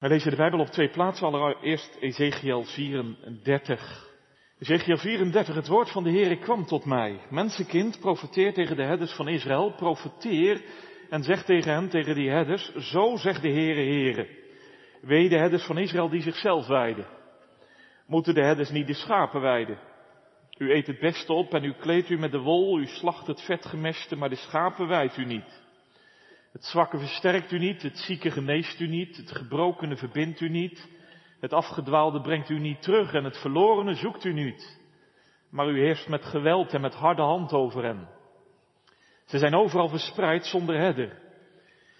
Wij lezen de Bijbel op twee plaatsen. Allereerst Ezekiel 34. Ezekiel 34, het woord van de Heer kwam tot mij. Mensenkind, profeteer tegen de herders van Israël, profeteer en zeg tegen hen, tegen die herders, zo zegt de Heere Heere. Wee de herders van Israël die zichzelf wijden. Moeten de herders niet de schapen wijden? U eet het beste op en u kleedt u met de wol, u slacht het vetgemeste, maar de schapen wijdt u niet. Het zwakke versterkt u niet, het zieke geneest u niet, het gebrokene verbindt u niet, het afgedwaalde brengt u niet terug en het verlorene zoekt u niet. Maar u heerst met geweld en met harde hand over hen. Ze zijn overal verspreid zonder herder.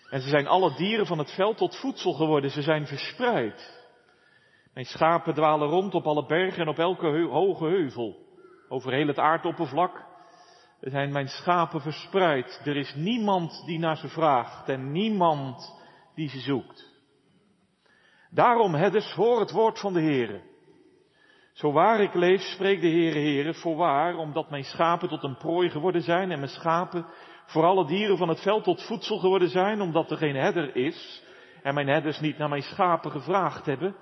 En ze zijn alle dieren van het veld tot voedsel geworden, ze zijn verspreid. Mijn schapen dwalen rond op alle bergen en op elke hoge heuvel, over heel het aardoppervlak er zijn mijn schapen verspreid. Er is niemand die naar ze vraagt en niemand die ze zoekt. Daarom, herders, hoor het woord van de Heere. Zo waar ik leef, spreekt de Heere Heere, voorwaar, omdat mijn schapen tot een prooi geworden zijn en mijn schapen voor alle dieren van het veld tot voedsel geworden zijn, omdat er geen herder is en mijn herders niet naar mijn schapen gevraagd hebben,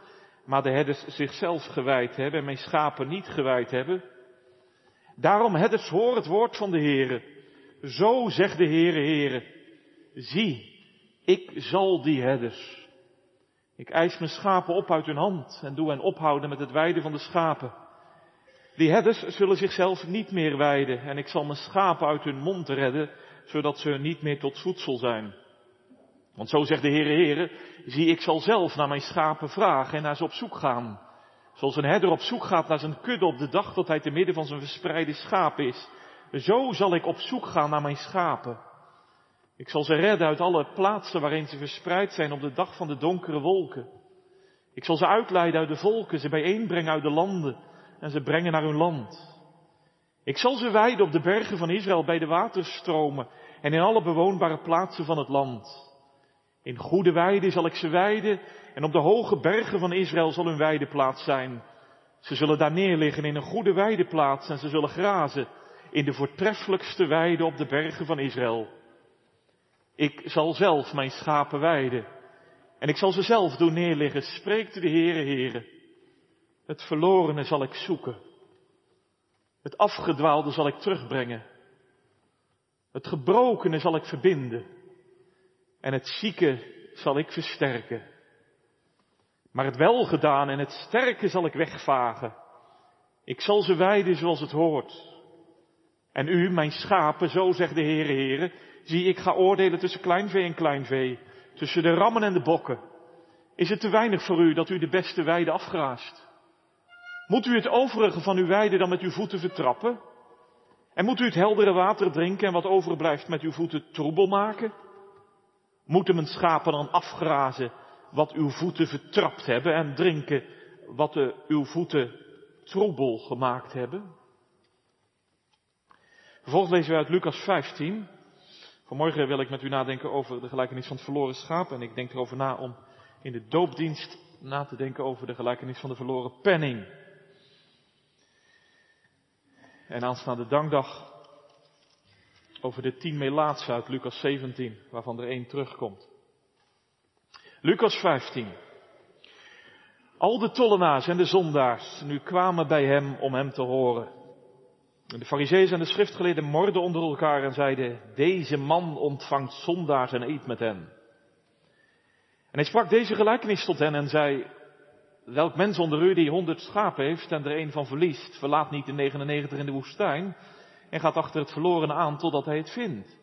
maar de herders zichzelf gewijd hebben en mijn schapen niet gewijd hebben, Daarom het hoor het woord van de Heere. Zo zegt de Heere Heere. Zie, ik zal die herders. Ik eis mijn schapen op uit hun hand en doe hen ophouden met het weiden van de schapen. Die herders zullen zichzelf niet meer weiden en ik zal mijn schapen uit hun mond redden, zodat ze niet meer tot voedsel zijn. Want zo zegt de Heere Heere, zie ik zal zelf naar mijn schapen vragen en naar ze op zoek gaan. Zoals een herder op zoek gaat naar zijn kudde op de dag dat hij te midden van zijn verspreide schapen is. Zo zal ik op zoek gaan naar mijn schapen. Ik zal ze redden uit alle plaatsen waarin ze verspreid zijn op de dag van de donkere wolken. Ik zal ze uitleiden uit de volken, ze bijeenbrengen uit de landen en ze brengen naar hun land. Ik zal ze wijden op de bergen van Israël bij de waterstromen en in alle bewoonbare plaatsen van het land. In goede weiden zal ik ze weiden en op de hoge bergen van Israël zal hun weideplaats zijn. Ze zullen daar neerliggen in een goede weideplaats en ze zullen grazen in de voortreffelijkste weide op de bergen van Israël. Ik zal zelf mijn schapen weiden en ik zal ze zelf doen neerliggen, spreekt de Heere Heere. Het verlorene zal ik zoeken. Het afgedwaalde zal ik terugbrengen. Het gebrokene zal ik verbinden. En het zieke zal ik versterken. Maar het welgedaan en het sterke zal ik wegvagen. Ik zal ze wijden zoals het hoort. En u, mijn schapen, zo zegt de Heere Heere, zie ik ga oordelen tussen kleinvee en kleinvee, tussen de rammen en de bokken. Is het te weinig voor u dat u de beste weide afgraast? Moet u het overige van uw weide dan met uw voeten vertrappen? En moet u het heldere water drinken en wat overblijft met uw voeten troebel maken? Moeten mijn schapen dan afgrazen wat uw voeten vertrapt hebben en drinken wat de, uw voeten troebel gemaakt hebben? Vervolgens lezen we uit Lucas 15. Vanmorgen wil ik met u nadenken over de gelijkenis van het verloren schaap. En ik denk erover na om in de doopdienst na te denken over de gelijkenis van de verloren penning. En aanstaande dankdag over de tien melaatsen uit Lucas 17, waarvan er één terugkomt. Lucas 15. Al de tollenaars en de zondaars nu kwamen bij hem om hem te horen. De fariseeën en de schriftgeleerden morden onder elkaar en zeiden, deze man ontvangt zondaars en eet met hen. En hij sprak deze gelijkenis tot hen en zei, welk mens onder u die honderd schapen heeft en er een van verliest, verlaat niet de 99 in de woestijn en gaat achter het verlorene aan totdat hij het vindt.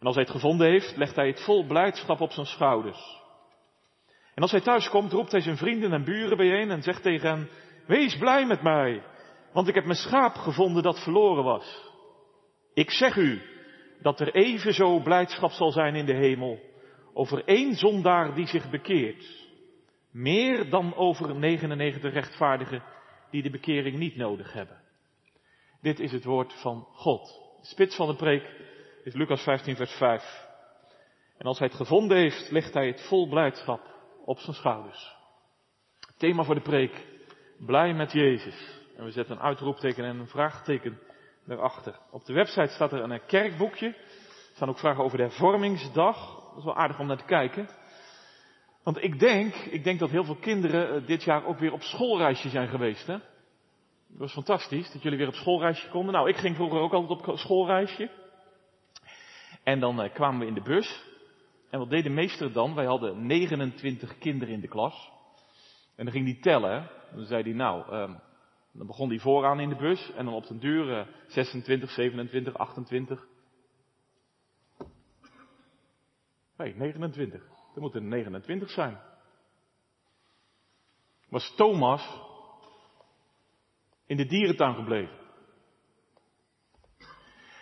En als hij het gevonden heeft, legt hij het vol blijdschap op zijn schouders. En als hij thuis komt, roept hij zijn vrienden en buren bijeen en zegt tegen hen, wees blij met mij, want ik heb mijn schaap gevonden dat verloren was. Ik zeg u dat er evenzo blijdschap zal zijn in de hemel over één zondaar die zich bekeert. Meer dan over 99 rechtvaardigen die de bekering niet nodig hebben. Dit is het woord van God. Spits van de preek is Lucas 15, vers 5. En als hij het gevonden heeft, legt hij het vol blijdschap op zijn schouders. thema voor de preek, blij met Jezus. En we zetten een uitroepteken en een vraagteken erachter. Op de website staat er een kerkboekje. Er staan ook vragen over de hervormingsdag. Dat is wel aardig om naar te kijken. Want ik denk, ik denk dat heel veel kinderen eh, dit jaar ook weer op schoolreisje zijn geweest. Hè? Dat was fantastisch, dat jullie weer op schoolreisje konden. Nou, ik ging vroeger ook altijd op schoolreisje. En dan uh, kwamen we in de bus. En wat deed de meester dan? Wij hadden 29 kinderen in de klas. En dan ging die tellen. Dan zei hij, nou, um, dan begon hij vooraan in de bus. En dan op den duur uh, 26, 27, 28. Nee, 29. Er moeten 29 zijn. Was Thomas in de dierentuin gebleven?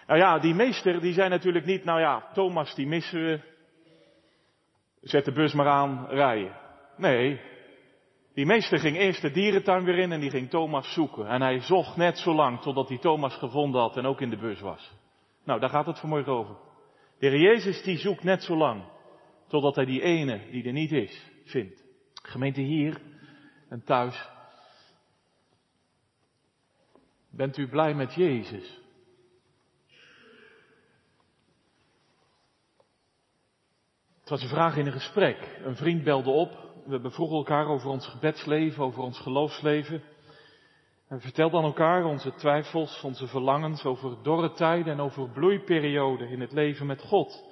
Nou ja, die meester die zei natuurlijk niet, nou ja, Thomas die missen we. Zet de bus maar aan, rijden. Nee, die meester ging eerst de dierentuin weer in en die ging Thomas zoeken. En hij zocht net zo lang totdat hij Thomas gevonden had en ook in de bus was. Nou, daar gaat het vanmorgen over. De Heer Jezus die zoekt net zo lang totdat hij die ene die er niet is, vindt. Gemeente hier en thuis. Bent u blij met Jezus? Het was een vraag in een gesprek. Een vriend belde op. We bevroegen elkaar over ons gebedsleven, over ons geloofsleven. En we vertelden aan elkaar onze twijfels, onze verlangens over dorre tijden en over bloeiperioden in het leven met God.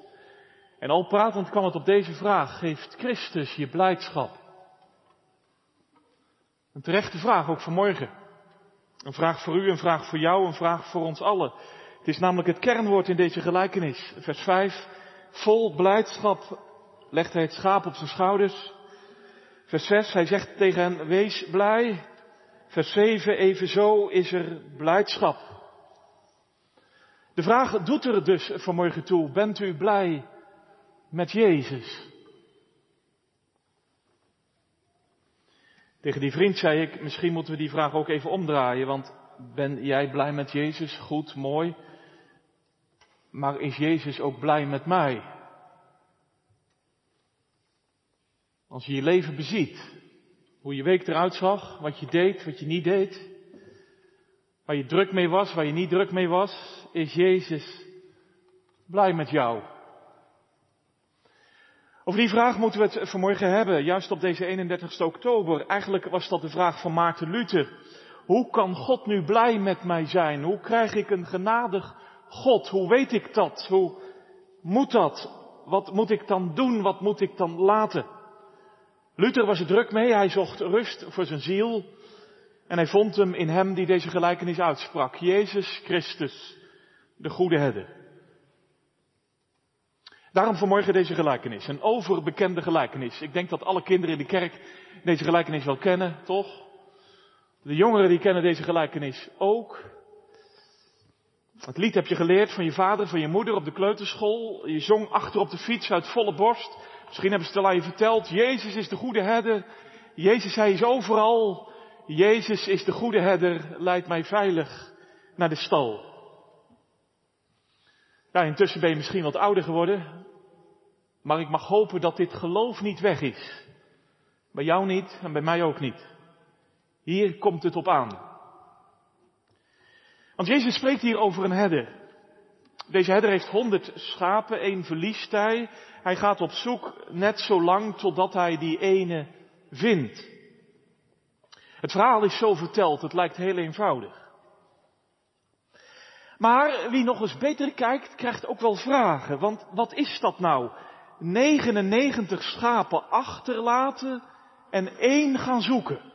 En al pratend kwam het op deze vraag, geeft Christus je blijdschap? Een terechte vraag, ook vanmorgen. Een vraag voor u, een vraag voor jou, een vraag voor ons allen. Het is namelijk het kernwoord in deze gelijkenis. Vers 5. Vol blijdschap legt hij het schaap op zijn schouders. Vers 6. Hij zegt tegen hen, wees blij. Vers 7. Evenzo is er blijdschap. De vraag doet er dus vanmorgen toe. Bent u blij met Jezus. Tegen die vriend zei ik, misschien moeten we die vraag ook even omdraaien, want ben jij blij met Jezus? Goed, mooi. Maar is Jezus ook blij met mij? Als je je leven beziet, hoe je week eruit zag, wat je deed, wat je niet deed, waar je druk mee was, waar je niet druk mee was, is Jezus blij met jou? Over die vraag moeten we het vanmorgen hebben, juist op deze 31 oktober. Eigenlijk was dat de vraag van Maarten Luther. Hoe kan God nu blij met mij zijn? Hoe krijg ik een genadig God? Hoe weet ik dat? Hoe moet dat? Wat moet ik dan doen? Wat moet ik dan laten? Luther was er druk mee. Hij zocht rust voor zijn ziel. En hij vond hem in hem die deze gelijkenis uitsprak. Jezus Christus, de goede herder. Daarom vanmorgen deze gelijkenis. Een overbekende gelijkenis. Ik denk dat alle kinderen in de kerk deze gelijkenis wel kennen, toch? De jongeren die kennen deze gelijkenis ook. Het lied heb je geleerd van je vader, van je moeder op de kleuterschool. Je zong achter op de fiets uit volle borst. Misschien hebben ze het al aan je verteld. Jezus is de goede herder. Jezus, hij is overal. Jezus is de goede herder. Leidt mij veilig naar de stal. Ja, intussen ben je misschien wat ouder geworden. Maar ik mag hopen dat dit geloof niet weg is. Bij jou niet en bij mij ook niet. Hier komt het op aan. Want Jezus spreekt hier over een herder. Deze herder heeft honderd schapen, één verliest hij. Hij gaat op zoek net zo lang totdat hij die ene vindt. Het verhaal is zo verteld, het lijkt heel eenvoudig. Maar wie nog eens beter kijkt, krijgt ook wel vragen. Want wat is dat nou? 99 schapen achterlaten en één gaan zoeken.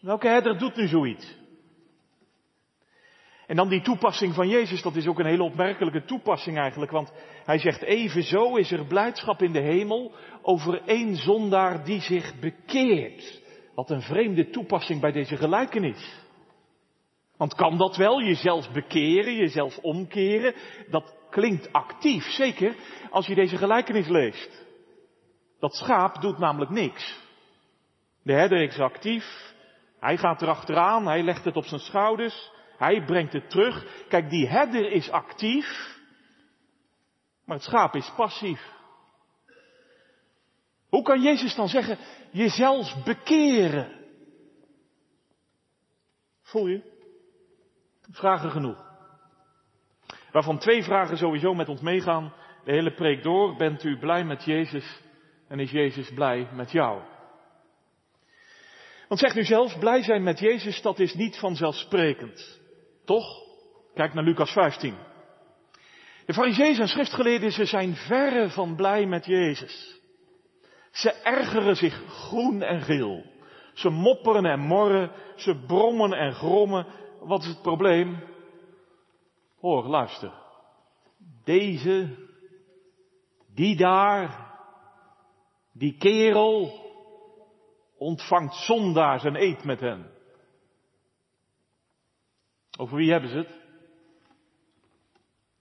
Welke herder doet nu zoiets? En dan die toepassing van Jezus, dat is ook een hele opmerkelijke toepassing eigenlijk, want hij zegt evenzo is er blijdschap in de hemel over één zondaar die zich bekeert. Wat een vreemde toepassing bij deze gelijkenis. Want kan dat wel, jezelf bekeren, jezelf omkeren? Dat klinkt actief, zeker als je deze gelijkenis leest. Dat schaap doet namelijk niks. De herder is actief, hij gaat erachteraan, hij legt het op zijn schouders, hij brengt het terug. Kijk, die herder is actief, maar het schaap is passief. Hoe kan Jezus dan zeggen, jezelf bekeren? Voel je? Vragen genoeg. Waarvan twee vragen sowieso met ons meegaan. De hele preek door. Bent u blij met Jezus? En is Jezus blij met jou? Want zeg nu zelf, blij zijn met Jezus, dat is niet vanzelfsprekend. Toch? Kijk naar Lucas 15. De fariseeën en schriftgeleerden, ze zijn verre van blij met Jezus. Ze ergeren zich groen en geel. Ze mopperen en morren, ze brommen en grommen. Wat is het probleem? Hoor, luister. Deze, die daar, die kerel ontvangt zondaars en eet met hen. Over wie hebben ze het?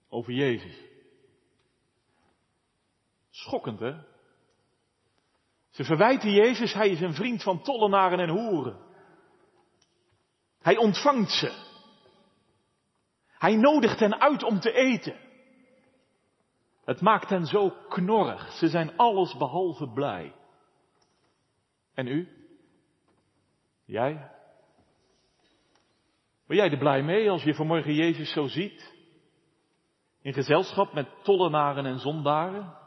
Over Jezus. Schokkend, hè? Ze verwijten Jezus, hij is een vriend van tollenaren en hoeren. Hij ontvangt ze. Hij nodigt hen uit om te eten. Het maakt hen zo knorrig. Ze zijn alles behalve blij. En u? Jij? Ben jij er blij mee als je vanmorgen Jezus zo ziet? In gezelschap met tollenaren en zondaren?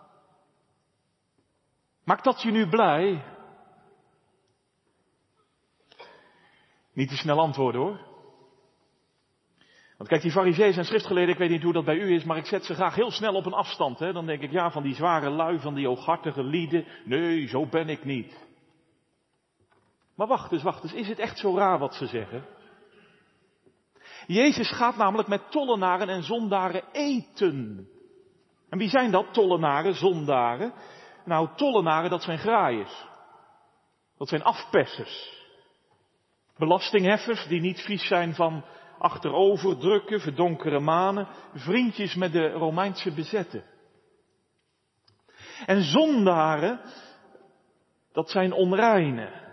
Maakt dat je nu blij? Niet te snel antwoorden hoor. Want kijk, die fariseeën en schriftgeleerden, ik weet niet hoe dat bij u is, maar ik zet ze graag heel snel op een afstand. Hè? Dan denk ik, ja, van die zware lui, van die ooghartige lieden. Nee, zo ben ik niet. Maar wacht eens, wacht eens, is het echt zo raar wat ze zeggen? Jezus gaat namelijk met tollenaren en zondaren eten. En wie zijn dat, tollenaren, zondaren? Nou, tollenaren, dat zijn graaiers. Dat zijn afpersers. Belastingheffers die niet vies zijn van achteroverdrukken, verdonkere manen. Vriendjes met de Romeinse bezetten. En zondaren, dat zijn onreinen.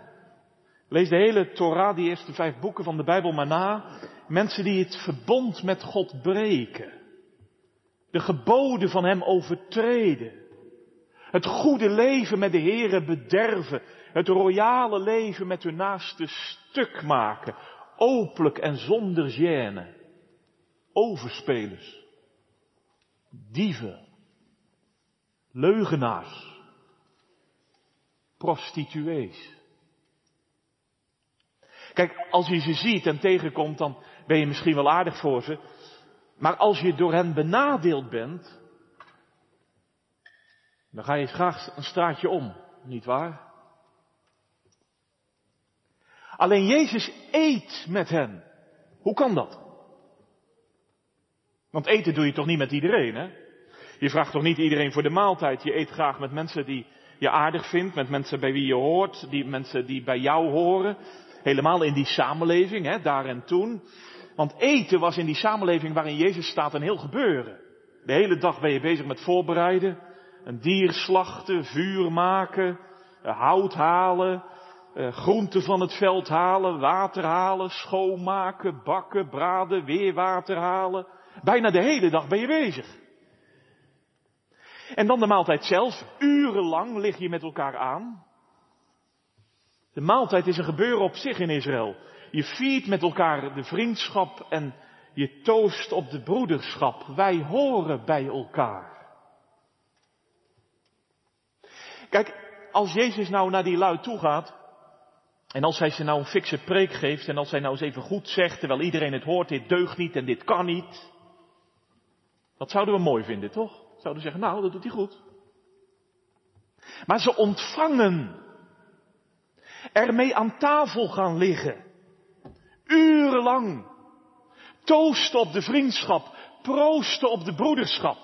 Lees de hele Torah, die eerste vijf boeken van de Bijbel maar na. Mensen die het verbond met God breken. De geboden van Hem overtreden. Het goede leven met de Here bederven. Het royale leven met hun naaste stuk maken. Openlijk en zonder gêne. Overspelers. Dieven. Leugenaars. Prostituees. Kijk, als je ze ziet en tegenkomt, dan ben je misschien wel aardig voor ze. Maar als je door hen benadeeld bent, dan ga je graag een straatje om, niet waar? Alleen Jezus eet met hen. Hoe kan dat? Want eten doe je toch niet met iedereen, hè? Je vraagt toch niet iedereen voor de maaltijd. Je eet graag met mensen die je aardig vindt, met mensen bij wie je hoort, die mensen die bij jou horen. Helemaal in die samenleving, hè, daar en toen. Want eten was in die samenleving waarin Jezus staat een heel gebeuren. De hele dag ben je bezig met voorbereiden. Een dier slachten, vuur maken, eh, hout halen, eh, groenten van het veld halen, water halen, schoonmaken, bakken, braden, weer water halen. Bijna de hele dag ben je bezig. En dan de maaltijd zelf. Urenlang lig je met elkaar aan. De maaltijd is een gebeuren op zich in Israël. Je viert met elkaar de vriendschap en je toost op de broederschap. Wij horen bij elkaar. Kijk, als Jezus nou naar die lui toe gaat, en als hij ze nou een fikse preek geeft, en als hij nou eens even goed zegt, terwijl iedereen het hoort, dit deugt niet en dit kan niet. Dat zouden we mooi vinden, toch? Zouden zeggen, nou, dat doet hij goed. Maar ze ontvangen ermee aan tafel gaan liggen. Urenlang. Toosten op de vriendschap. Proosten op de broederschap.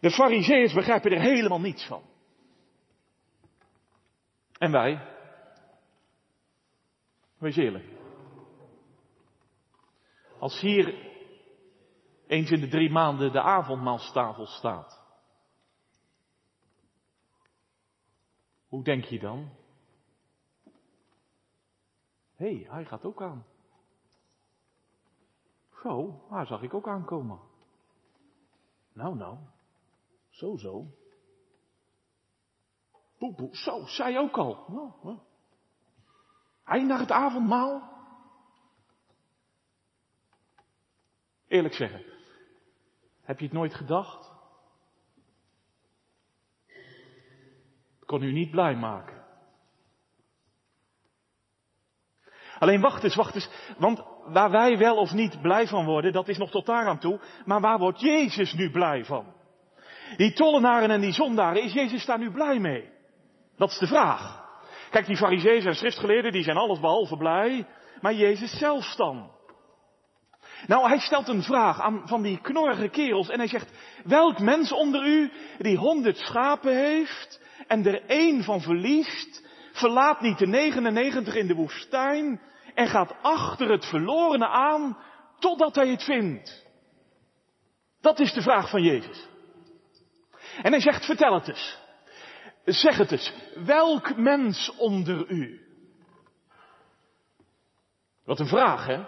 De fariseeërs begrijpen er helemaal niets van. En wij? Wees eerlijk. Als hier eens in de drie maanden de avondmaalstafel staat. Hoe denk je dan? Hé, hey, hij gaat ook aan. Zo, haar zag ik ook aankomen. Nou, nou. Zo, zo. Poe, poe, zo, zij ook al. Nou, nou. Hij naar het avondmaal. Eerlijk zeggen, heb je het nooit gedacht? kon u niet blij maken. Alleen wacht eens, wacht eens, want waar wij wel of niet blij van worden, dat is nog tot daar aan toe, maar waar wordt Jezus nu blij van? Die tollenaren en die zondaren, is Jezus daar nu blij mee? Dat is de vraag. Kijk, die fariseeën en schriftgeleerden, die zijn alles behalve blij, maar Jezus zelf dan? Nou, hij stelt een vraag aan van die knorrige kerels en hij zegt, welk mens onder u die honderd schapen heeft en er één van verliest, verlaat niet de 99 in de woestijn en gaat achter het verlorene aan totdat hij het vindt. Dat is de vraag van Jezus. En hij zegt, vertel het eens. Zeg het eens. Welk mens onder u? Wat een vraag, hè?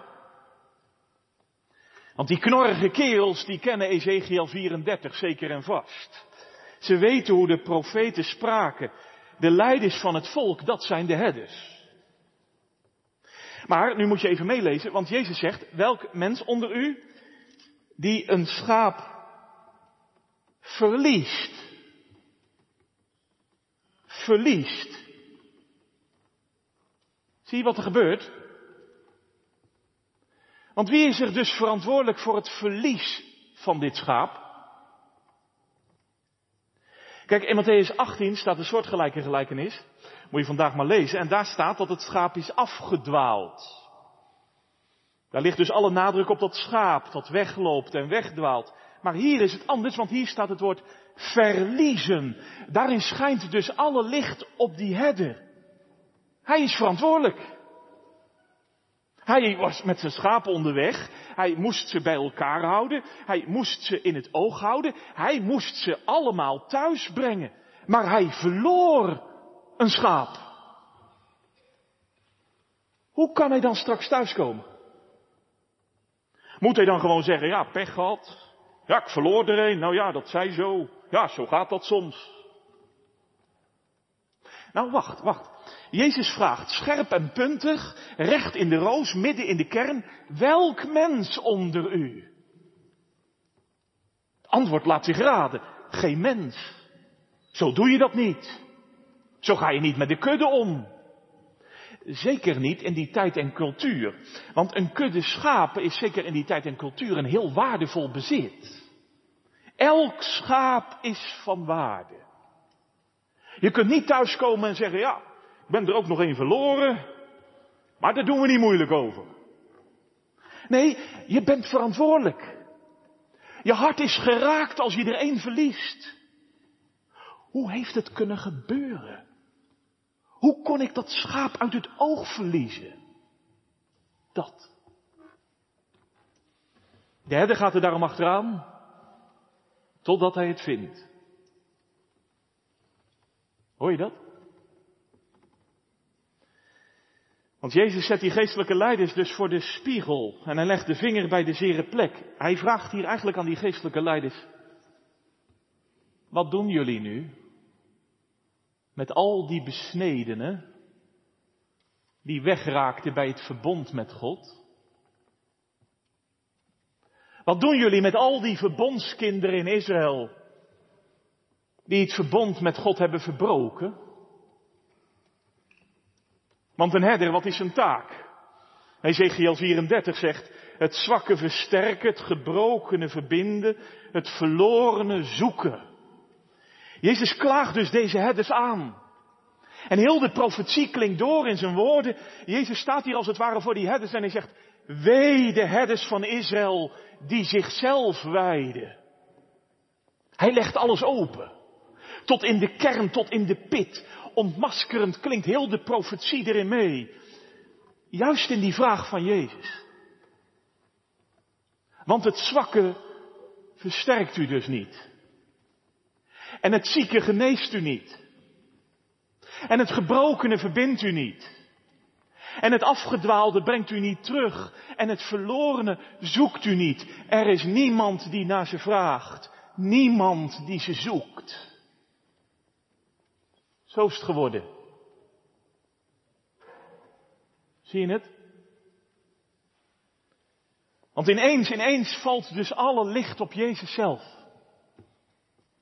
Want die knorrige kerels, die kennen Ezekiel 34 zeker en vast. Ze weten hoe de profeten spraken. De leiders van het volk, dat zijn de herders. Maar nu moet je even meelezen, want Jezus zegt, welk mens onder u die een schaap verliest? Verliest. Zie je wat er gebeurt? Want wie is er dus verantwoordelijk voor het verlies van dit schaap? Kijk, in Matthäus 18 staat een soortgelijke gelijkenis. Moet je vandaag maar lezen. En daar staat dat het schaap is afgedwaald. Daar ligt dus alle nadruk op dat schaap dat wegloopt en wegdwaalt. Maar hier is het anders, want hier staat het woord verliezen. Daarin schijnt dus alle licht op die herder. Hij is verantwoordelijk. Hij was met zijn schapen onderweg. Hij moest ze bij elkaar houden. Hij moest ze in het oog houden. Hij moest ze allemaal thuis brengen. Maar hij verloor een schaap. Hoe kan hij dan straks thuiskomen? Moet hij dan gewoon zeggen, ja, pech gehad. Ja, ik verloor er een. Nou ja, dat zei zo. Ja, zo gaat dat soms. Nou, wacht, wacht. Jezus vraagt scherp en puntig, recht in de roos, midden in de kern, welk mens onder u? Het antwoord laat zich raden, geen mens. Zo doe je dat niet. Zo ga je niet met de kudde om. Zeker niet in die tijd en cultuur. Want een kudde schapen is zeker in die tijd en cultuur een heel waardevol bezit. Elk schaap is van waarde. Je kunt niet thuiskomen en zeggen, ja, ben er ook nog één verloren, maar daar doen we niet moeilijk over. Nee, je bent verantwoordelijk. Je hart is geraakt als je er één verliest. Hoe heeft het kunnen gebeuren? Hoe kon ik dat schaap uit het oog verliezen? Dat. De herder gaat er daarom achteraan, totdat hij het vindt. Hoor je dat? Want Jezus zet die geestelijke leiders dus voor de spiegel en hij legt de vinger bij de zere plek. Hij vraagt hier eigenlijk aan die geestelijke leiders, wat doen jullie nu met al die besnedenen die wegraakten bij het verbond met God? Wat doen jullie met al die verbondskinderen in Israël die het verbond met God hebben verbroken. Want een herder, wat is zijn taak? Ezekiel 34 zegt, het zwakke versterken, het gebrokene verbinden, het verlorene zoeken. Jezus klaagt dus deze herders aan. En heel de profetie klinkt door in zijn woorden. Jezus staat hier als het ware voor die herders en hij zegt, wee de herders van Israël die zichzelf wijden. Hij legt alles open. Tot in de kern, tot in de pit. Ontmaskerend klinkt heel de profetie erin mee. Juist in die vraag van Jezus. Want het zwakke versterkt u dus niet. En het zieke geneest u niet. En het gebrokene verbindt u niet. En het afgedwaalde brengt u niet terug. En het verlorene zoekt u niet. Er is niemand die naar ze vraagt. Niemand die ze zoekt. Zo is het geworden. Zie je het? Want ineens, ineens valt dus alle licht op Jezus zelf.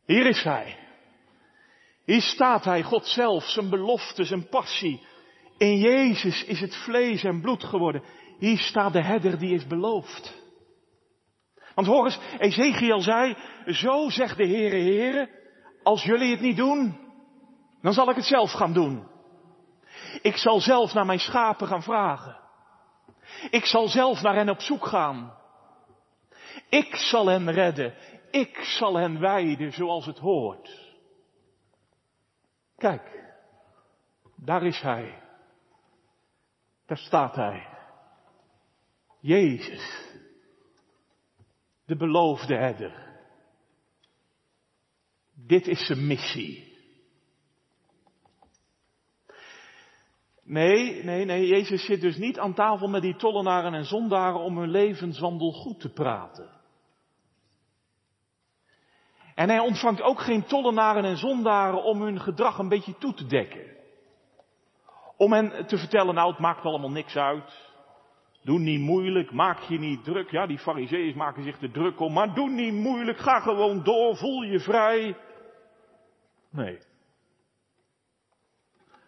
Hier is Hij. Hier staat hij, God zelf, zijn belofte, zijn passie. In Jezus is het vlees en bloed geworden. Hier staat de herder die is beloofd. Want hoor eens, Ezekiel zei, zo zegt de Heere Heere, als jullie het niet doen, dan zal ik het zelf gaan doen. Ik zal zelf naar mijn schapen gaan vragen. Ik zal zelf naar hen op zoek gaan. Ik zal hen redden. Ik zal hen wijden zoals het hoort. Kijk, daar is hij. Daar staat hij. Jezus. De beloofde herder. Dit is zijn missie. Nee, nee, nee, Jezus zit dus niet aan tafel met die tollenaren en zondaren om hun levenswandel goed te praten. En hij ontvangt ook geen tollenaren en zondaren om hun gedrag een beetje toe te dekken. Om hen te vertellen, nou het maakt allemaal niks uit. Doe niet moeilijk, maak je niet druk. Ja, die fariseeërs maken zich er druk om, maar doe niet moeilijk, ga gewoon door, voel je vrij. Nee.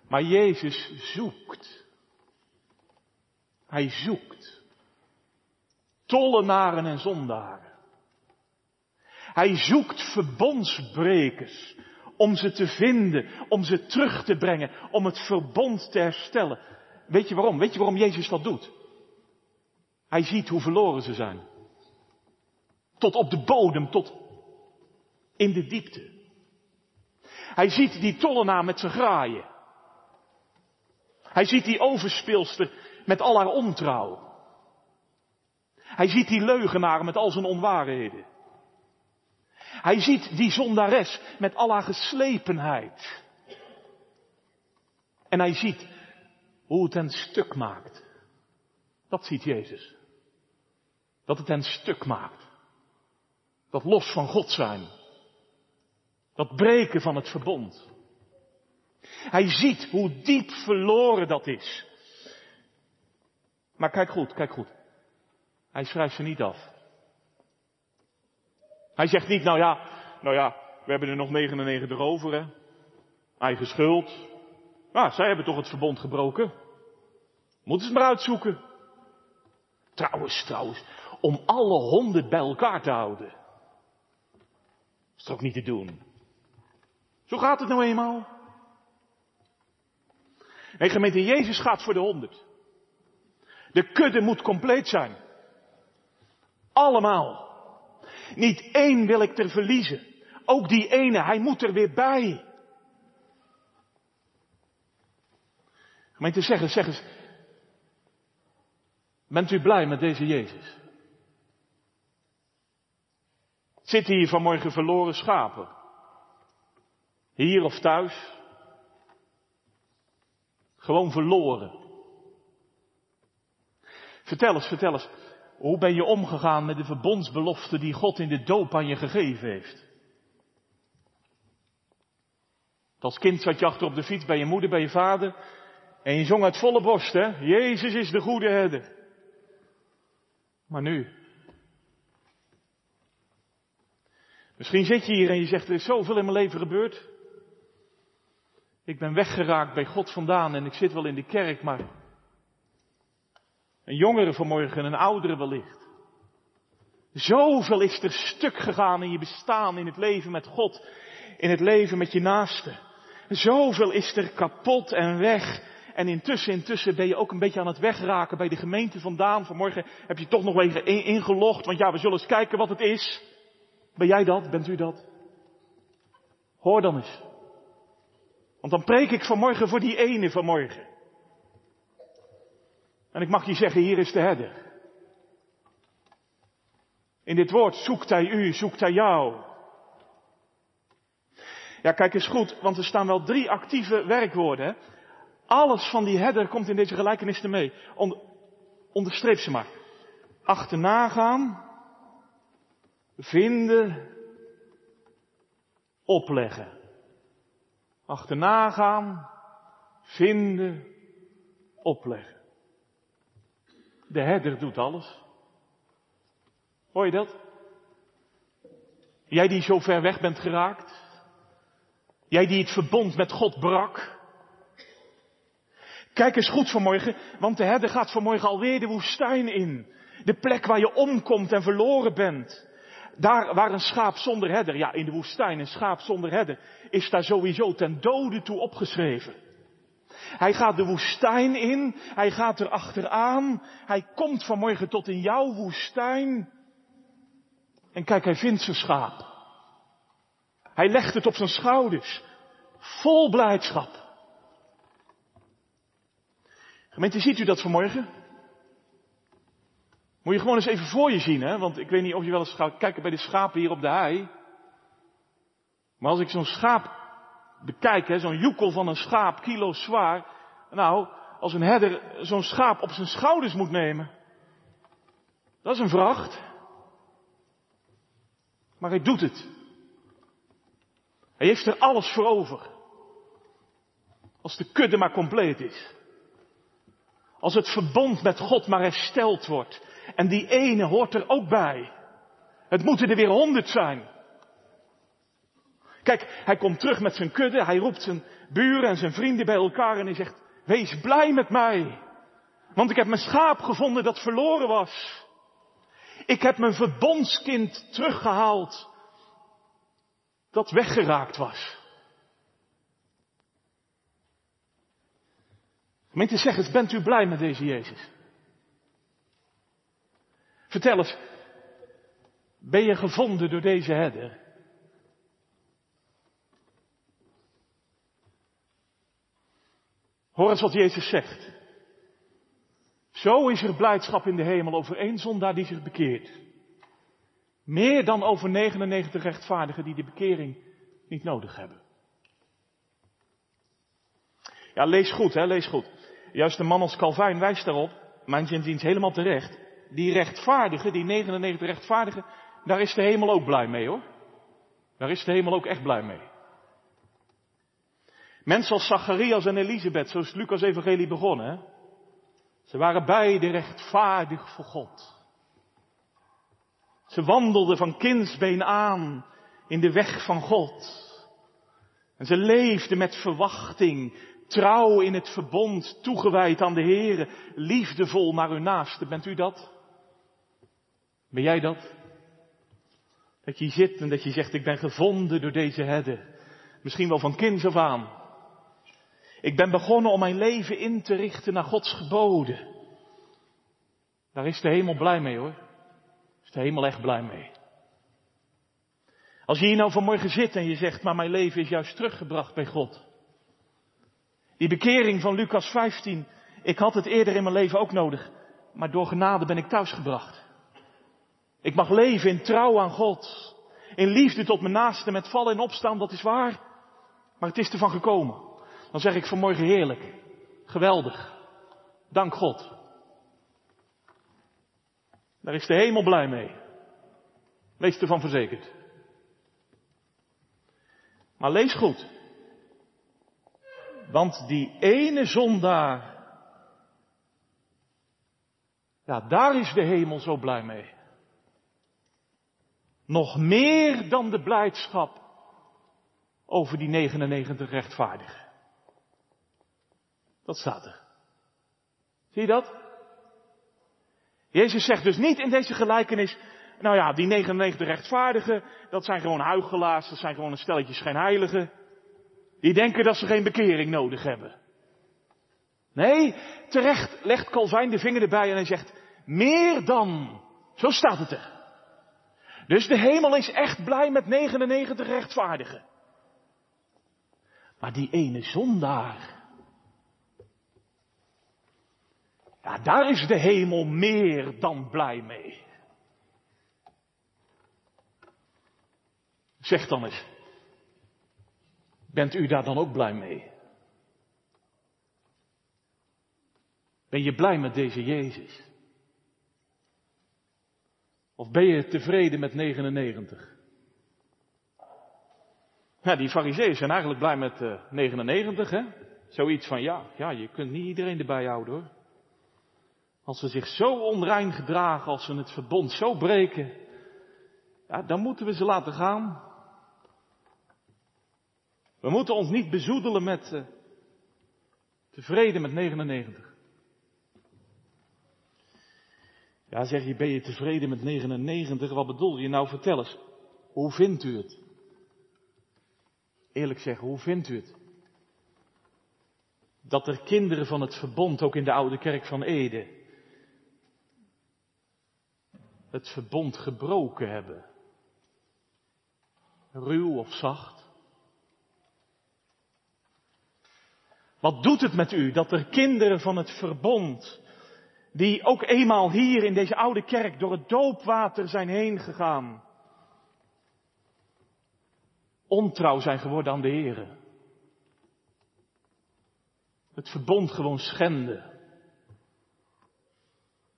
Maar Jezus zoekt. Hij zoekt. Tollenaren en zondaren. Hij zoekt verbondsbrekers om ze te vinden, om ze terug te brengen, om het verbond te herstellen. Weet je waarom? Weet je waarom Jezus dat doet? Hij ziet hoe verloren ze zijn. Tot op de bodem, tot in de diepte. Hij ziet die tollenaar met zijn graaien. Hij ziet die overspeelster met al haar ontrouw. Hij ziet die leugenaar met al zijn onwaarheden. Hij ziet die zondares met al haar geslepenheid. En hij ziet hoe het hen stuk maakt. Dat ziet Jezus. Dat het hen stuk maakt. Dat los van God zijn. Dat breken van het verbond. Hij ziet hoe diep verloren dat is. Maar kijk goed, kijk goed. Hij schrijft ze niet af. Hij zegt niet, nou ja, nou ja, we hebben er nog 99 over, hè. Eigen schuld. Nou, zij hebben toch het verbond gebroken. Moeten ze maar uitzoeken. Trouwens, trouwens, om alle honden bij elkaar te houden. Is toch niet te doen. Zo gaat het nou eenmaal. Nee, gemeente, Jezus gaat voor de honderd. De kudde moet compleet zijn. Allemaal. Niet één wil ik er verliezen. Ook die ene, hij moet er weer bij. Gemeente, zeg eens, zeg eens. Bent u blij met deze Jezus? Zitten hier vanmorgen verloren schapen? Hier of thuis? Gewoon verloren. Vertel eens, vertel eens. Hoe ben je omgegaan met de verbondsbelofte die God in de doop aan je gegeven heeft? Als kind zat je achter op de fiets bij je moeder, bij je vader. En je zong uit volle borst, hè? Jezus is de goede herder. Maar nu. Misschien zit je hier en je zegt, er is zoveel in mijn leven gebeurd. Ik ben weggeraakt bij God vandaan en ik zit wel in de kerk, maar een jongere vanmorgen, een oudere wellicht. Zoveel is er stuk gegaan in je bestaan, in het leven met God, in het leven met je naaste. Zoveel is er kapot en weg. En intussen, intussen ben je ook een beetje aan het wegraken bij de gemeente vandaan. Vanmorgen heb je toch nog even ingelogd, want ja, we zullen eens kijken wat het is. Ben jij dat? Bent u dat? Hoor dan eens. Want dan preek ik vanmorgen voor die ene vanmorgen. En ik mag je zeggen, hier is de herder. In dit woord zoekt hij u, zoekt hij jou. Ja, kijk eens goed, want er staan wel drie actieve werkwoorden. Alles van die herder komt in deze gelijkenis mee. Onder, onderstreep ze maar. Achterna gaan, vinden, opleggen. Achterna gaan, vinden, opleggen. De herder doet alles. Hoor je dat? Jij die zo ver weg bent geraakt. Jij die het verbond met God brak. Kijk eens goed vanmorgen, want de herder gaat vanmorgen alweer de woestijn in. De plek waar je omkomt en verloren bent. Daar waar een schaap zonder herder, ja in de woestijn een schaap zonder herder, is daar sowieso ten dode toe opgeschreven. Hij gaat de woestijn in, hij gaat er achteraan, hij komt vanmorgen tot in jouw woestijn. En kijk, hij vindt zijn schaap. Hij legt het op zijn schouders, vol blijdschap. Gemeente, ziet u dat vanmorgen? Moet je gewoon eens even voor je zien, hè? Want ik weet niet of je wel eens gaat kijken bij de schapen hier op de hei. Maar als ik zo'n schaap bekijk, hè, zo'n joekel van een schaap, kilo zwaar. Nou, als een herder zo'n schaap op zijn schouders moet nemen. Dat is een vracht. Maar hij doet het. Hij heeft er alles voor over. Als de kudde maar compleet is. Als het verbond met God maar hersteld wordt. En die ene hoort er ook bij. Het moeten er weer honderd zijn. Kijk, hij komt terug met zijn kudde, hij roept zijn buren en zijn vrienden bij elkaar en hij zegt, wees blij met mij. Want ik heb mijn schaap gevonden dat verloren was. Ik heb mijn verbondskind teruggehaald dat weggeraakt was. Gemeente, zeg eens, bent u blij met deze Jezus? Vertel eens, ben je gevonden door deze herder? Hoor eens wat Jezus zegt. Zo is er blijdschap in de hemel over één zondaar die zich bekeert. Meer dan over 99 rechtvaardigen die de bekering niet nodig hebben. Ja, lees goed, hè, lees goed. Juist een man als Calvijn wijst daarop, mijn zinziens helemaal terecht. Die rechtvaardigen, die 99 rechtvaardigen, daar is de hemel ook blij mee hoor. Daar is de hemel ook echt blij mee. Mensen als Zacharias en Elisabeth, zoals Lucas evangelie begonnen. Ze waren beide rechtvaardig voor God. Ze wandelden van kindsbeen aan in de weg van God. En ze leefden met verwachting, trouw in het verbond, toegewijd aan de Heer, liefdevol naar hun naaste. Bent u dat? Ben jij dat? Dat je zit en dat je zegt, ik ben gevonden door deze herder. Misschien wel van kinds af aan. Ik ben begonnen om mijn leven in te richten naar Gods geboden. Daar is de hemel blij mee hoor. Is de hemel echt blij mee. Als je hier nou vanmorgen zit en je zegt, maar mijn leven is juist teruggebracht bij God. Die bekering van Lucas 15, ik had het eerder in mijn leven ook nodig, maar door genade ben ik thuisgebracht. Ik mag leven in trouw aan God, in liefde tot mijn naaste met vallen en opstaan, dat is waar, maar het is ervan gekomen. Dan zeg ik vanmorgen heerlijk, geweldig, dank God. Daar is de hemel blij mee. Wees ervan verzekerd. Maar lees goed. Want die ene zondaar, ja, daar is de hemel zo blij mee. Nog meer dan de blijdschap over die 99 rechtvaardigen. Dat staat er. Zie je dat? Jezus zegt dus niet in deze gelijkenis, nou ja, die 99 rechtvaardigen, dat zijn gewoon huigelaars, dat zijn gewoon een stelletje schijnheiligen. Die denken dat ze geen bekering nodig hebben. Nee, terecht legt Calvijn de vinger erbij en hij zegt, meer dan. Zo staat het er. Dus de hemel is echt blij met 99 rechtvaardigen. Maar die ene zondaar, Ja, daar is de hemel meer dan blij mee. Zeg dan eens, bent u daar dan ook blij mee? Ben je blij met deze Jezus? Of ben je tevreden met 99? Ja, die fariseeën zijn eigenlijk blij met uh, eh, 99, hè? Zoiets van, ja, ja, je kunt niet iedereen erbij houden hoor. Als ze zich zo onrein gedragen, als ze het verbond zo breken, ja, dan moeten we ze laten gaan. We moeten ons niet bezoedelen met uh, tevreden met 99. Ja, zeg je, ben je tevreden met 99? Wat bedoel je nou? Vertel eens. Hoe vindt u het? Eerlijk zeggen, hoe vindt u het? Dat er kinderen van het verbond, ook in de oude kerk van Ede, het verbond gebroken hebben. Ruw of zacht. Wat doet het met u dat er kinderen van het verbond, die ook eenmaal hier in deze oude kerk door het doopwater zijn heen gegaan, ontrouw zijn geworden aan de Heer. Het verbond gewoon schenden.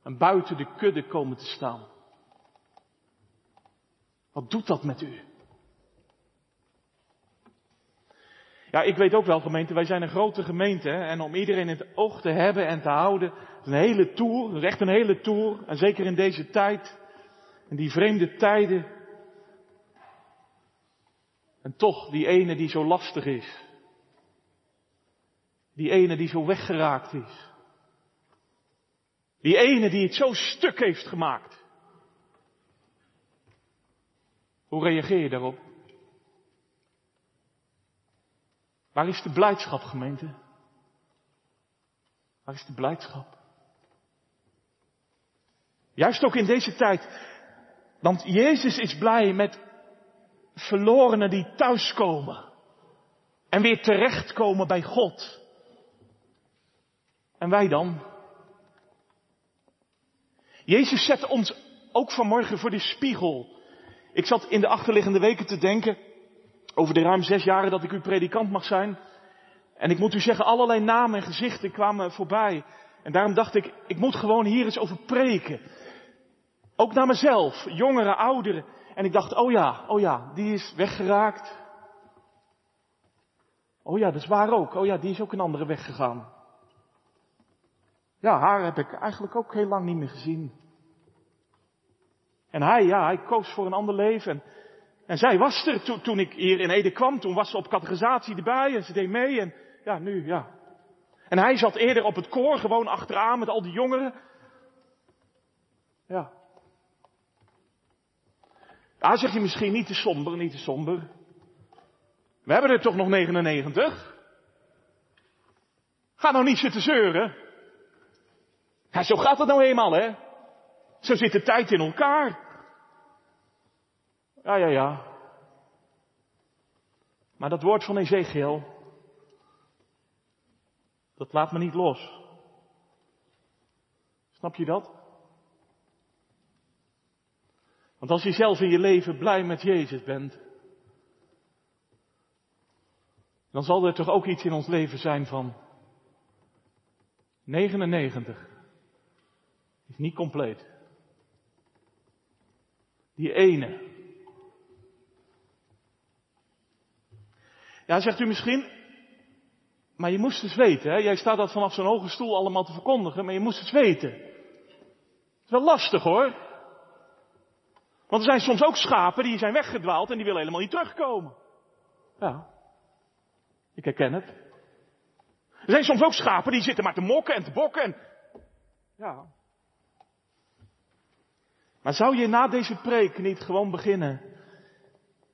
En buiten de kudde komen te staan. Wat doet dat met u? Ja, ik weet ook wel gemeente, wij zijn een grote gemeente. En om iedereen in het oog te hebben en te houden, een hele tour, is echt een hele tour. En zeker in deze tijd, in die vreemde tijden. En toch die ene die zo lastig is. Die ene die zo weggeraakt is. Die ene die het zo stuk heeft gemaakt. Hoe reageer je daarop? Waar is de blijdschap, gemeente? Waar is de blijdschap? Juist ook in deze tijd. Want Jezus is blij met verlorenen die thuiskomen. En weer terechtkomen bij God. En wij dan? Jezus zet ons ook vanmorgen voor die spiegel. Ik zat in de achterliggende weken te denken over de ruim zes jaren dat ik uw predikant mag zijn. En ik moet u zeggen, allerlei namen en gezichten kwamen voorbij. En daarom dacht ik, ik moet gewoon hier eens over preken. Ook naar mezelf, jongeren, ouderen. En ik dacht, oh ja, oh ja, die is weggeraakt. Oh ja, dat is waar ook. Oh ja, die is ook een andere weg gegaan. Ja, haar heb ik eigenlijk ook heel lang niet meer gezien. En hij, ja, hij koos voor een ander leven. En, zij was er to, toen ik hier in Ede kwam. Toen was ze op categorisatie erbij en ze deed mee. En ja, nu, ja. En hij zat eerder op het koor, gewoon achteraan met al die jongeren. Ja. Ja, zeg je misschien niet te somber, niet te somber. We hebben er toch nog 99? Ga nou niet zitten zeuren. Zo gaat het nou eenmaal, hè? Zo zit de tijd in elkaar. Ja, ja, ja. Maar dat woord van Ezekiel, dat laat me niet los. Snap je dat? Want als je zelf in je leven blij met Jezus bent, dan zal er toch ook iets in ons leven zijn van 99 is niet compleet. Die ene. Ja, zegt u misschien, maar je moest eens weten, hè? jij staat dat vanaf zo'n hoge stoel allemaal te verkondigen, maar je moest eens weten. Het is wel lastig hoor. Want er zijn soms ook schapen die zijn weggedwaald en die willen helemaal niet terugkomen. Ja, ik herken het. Er zijn soms ook schapen die zitten maar te mokken en te bokken en... Ja, maar zou je na deze preek niet gewoon beginnen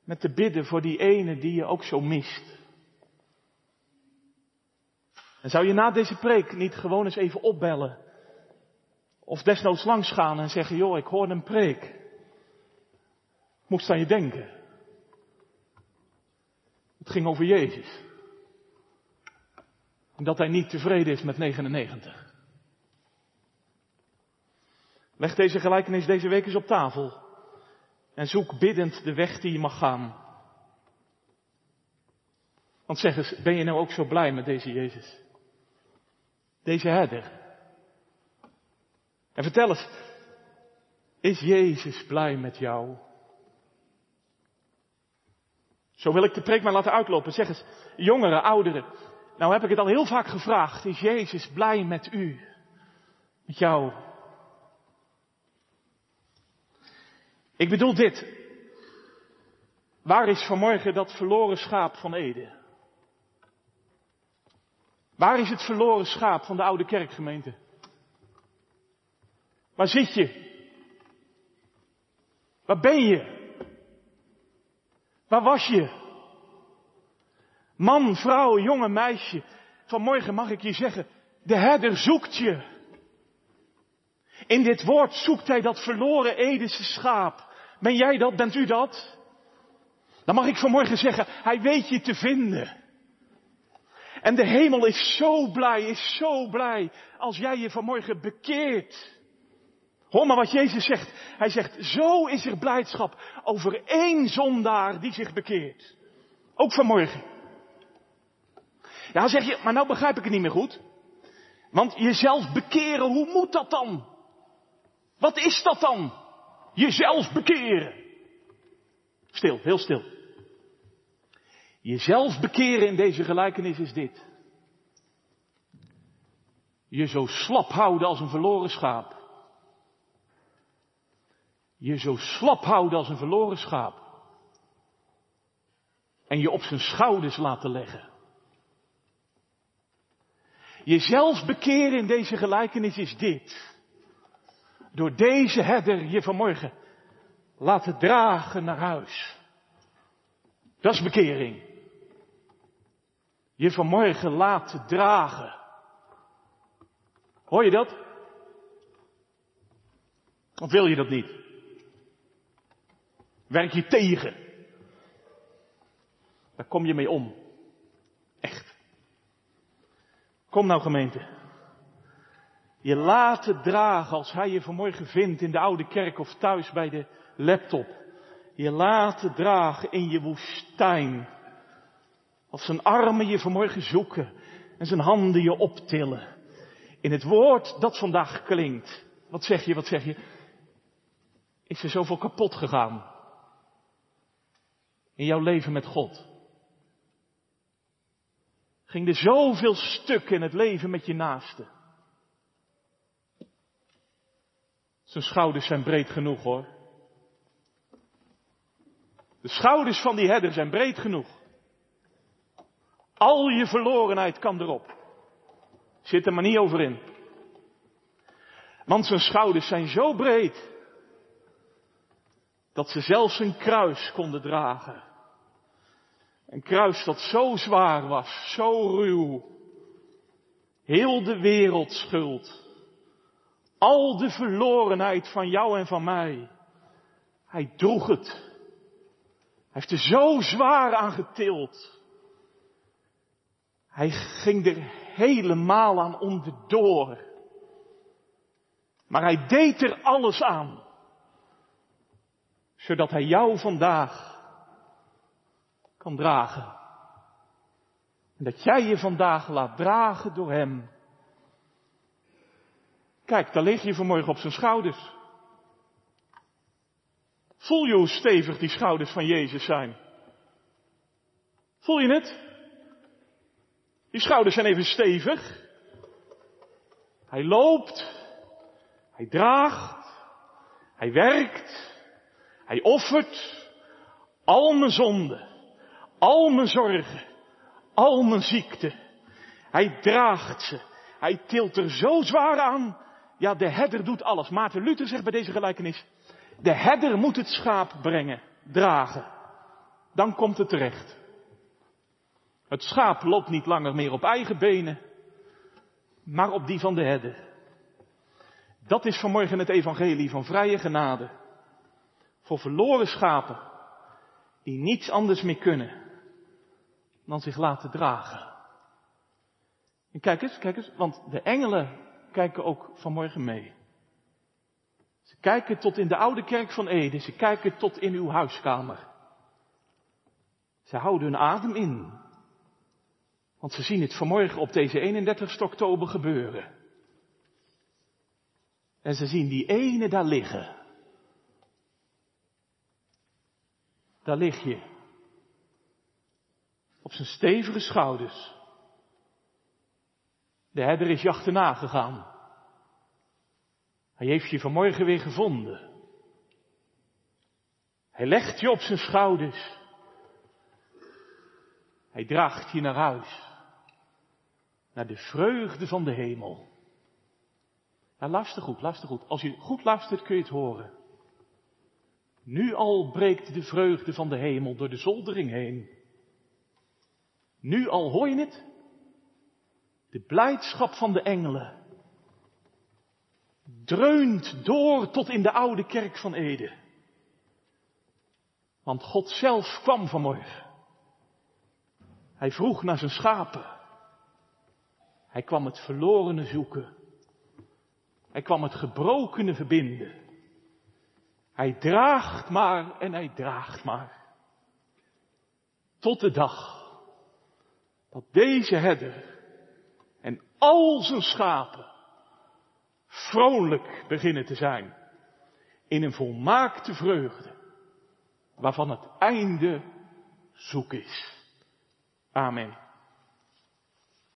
met te bidden voor die ene die je ook zo mist? En zou je na deze preek niet gewoon eens even opbellen? Of desnoods langs gaan en zeggen, joh, ik hoor een preek. Moest aan je denken. Het ging over Jezus. En dat hij niet tevreden is met 99. Leg deze gelijkenis deze week eens op tafel. En zoek biddend de weg die je mag gaan. Want zeg eens, ben je nou ook zo blij met deze Jezus? Deze herder. En vertel eens, is Jezus blij met jou? Zo wil ik de preek maar laten uitlopen. Zeg eens, jongeren, ouderen. Nou heb ik het al heel vaak gevraagd. Is Jezus blij met u? Met jou? Ik bedoel dit. Waar is vanmorgen dat verloren schaap van Ede? Waar is het verloren schaap van de oude kerkgemeente? Waar zit je? Waar ben je? Waar was je? Man, vrouw, jonge meisje. Vanmorgen mag ik je zeggen, de herder zoekt je. In dit woord zoekt hij dat verloren Edese schaap. Ben jij dat? Bent u dat? Dan mag ik vanmorgen zeggen, hij weet je te vinden. En de hemel is zo blij, is zo blij als jij je vanmorgen bekeert. Hoor maar wat Jezus zegt. Hij zegt, zo is er blijdschap over één zondaar die zich bekeert. Ook vanmorgen. Ja, zeg je, maar nou begrijp ik het niet meer goed. Want jezelf bekeren, hoe moet dat dan? Wat is dat dan? Jezelf bekeren. Stil, heel stil. Jezelf bekeren in deze gelijkenis is dit. Je zo slap houden als een verloren schaap. Je zo slap houden als een verloren schaap. En je op zijn schouders laten leggen. Jezelf bekeren in deze gelijkenis is dit. Door deze herder je vanmorgen laten dragen naar huis. Dat is bekering. Je vanmorgen laten dragen. Hoor je dat? Of wil je dat niet? Werk je tegen? Daar kom je mee om. Echt. Kom nou gemeente. Je laten dragen als hij je vanmorgen vindt in de oude kerk of thuis bij de laptop. Je laten dragen in je woestijn. Als zijn armen je vanmorgen zoeken en zijn handen je optillen. In het woord dat vandaag klinkt. Wat zeg je, wat zeg je? Is er zoveel kapot gegaan? In jouw leven met God? Ging er zoveel stuk in het leven met je naaste? Zijn schouders zijn breed genoeg hoor. De schouders van die herder zijn breed genoeg. Al je verlorenheid kan erop. Zit er maar niet over in. Want zijn schouders zijn zo breed dat ze zelfs een kruis konden dragen. Een kruis dat zo zwaar was, zo ruw. Heel de wereld schuld. Al de verlorenheid van jou en van mij. Hij droeg het. Hij heeft er zo zwaar aan getild. Hij ging er helemaal aan onderdoor. Maar hij deed er alles aan. Zodat hij jou vandaag kan dragen. En dat jij je vandaag laat dragen door hem. Kijk, daar lig je vanmorgen op zijn schouders. Voel je hoe stevig die schouders van Jezus zijn? Voel je het? Die schouders zijn even stevig. Hij loopt. Hij draagt. Hij werkt. Hij offert. Al mijn zonden. Al mijn zorgen. Al mijn ziekte. Hij draagt ze. Hij tilt er zo zwaar aan. Ja, de herder doet alles. Maarten Luther zegt bij deze gelijkenis. De herder moet het schaap brengen, dragen. Dan komt het terecht. Het schaap loopt niet langer meer op eigen benen, maar op die van de herder. Dat is vanmorgen het evangelie van vrije genade. Voor verloren schapen die niets anders meer kunnen dan zich laten dragen. En kijk eens, kijk eens, want de engelen kijken ook vanmorgen mee. Ze kijken tot in de oude kerk van Ede, ze kijken tot in uw huiskamer. Ze houden hun adem in. Want ze zien het vanmorgen op deze 31 oktober gebeuren. En ze zien die ene daar liggen. Daar lig je. Op zijn stevige schouders. De herder is je achterna gegaan. Hij heeft je vanmorgen weer gevonden. Hij legt je op zijn schouders. Hij draagt je naar huis. naar de vreugde van de hemel. Ja, luister goed, luister goed. Als je goed luistert kun je het horen. Nu al breekt de vreugde van de hemel door de zoldering heen. Nu al hoor je het? De blijdschap van de engelen dreunt door tot in de oude kerk van Ede. Want God zelf kwam vanmorgen. Hij vroeg naar zijn schapen. Hij kwam het verlorene zoeken. Hij kwam het gebrokene verbinden. Hij draagt maar en hij draagt maar. Tot de dag dat deze herder en al zijn schapen vrolijk beginnen te zijn. In een volmaakte vreugde, waarvan het einde zoek is. Amen.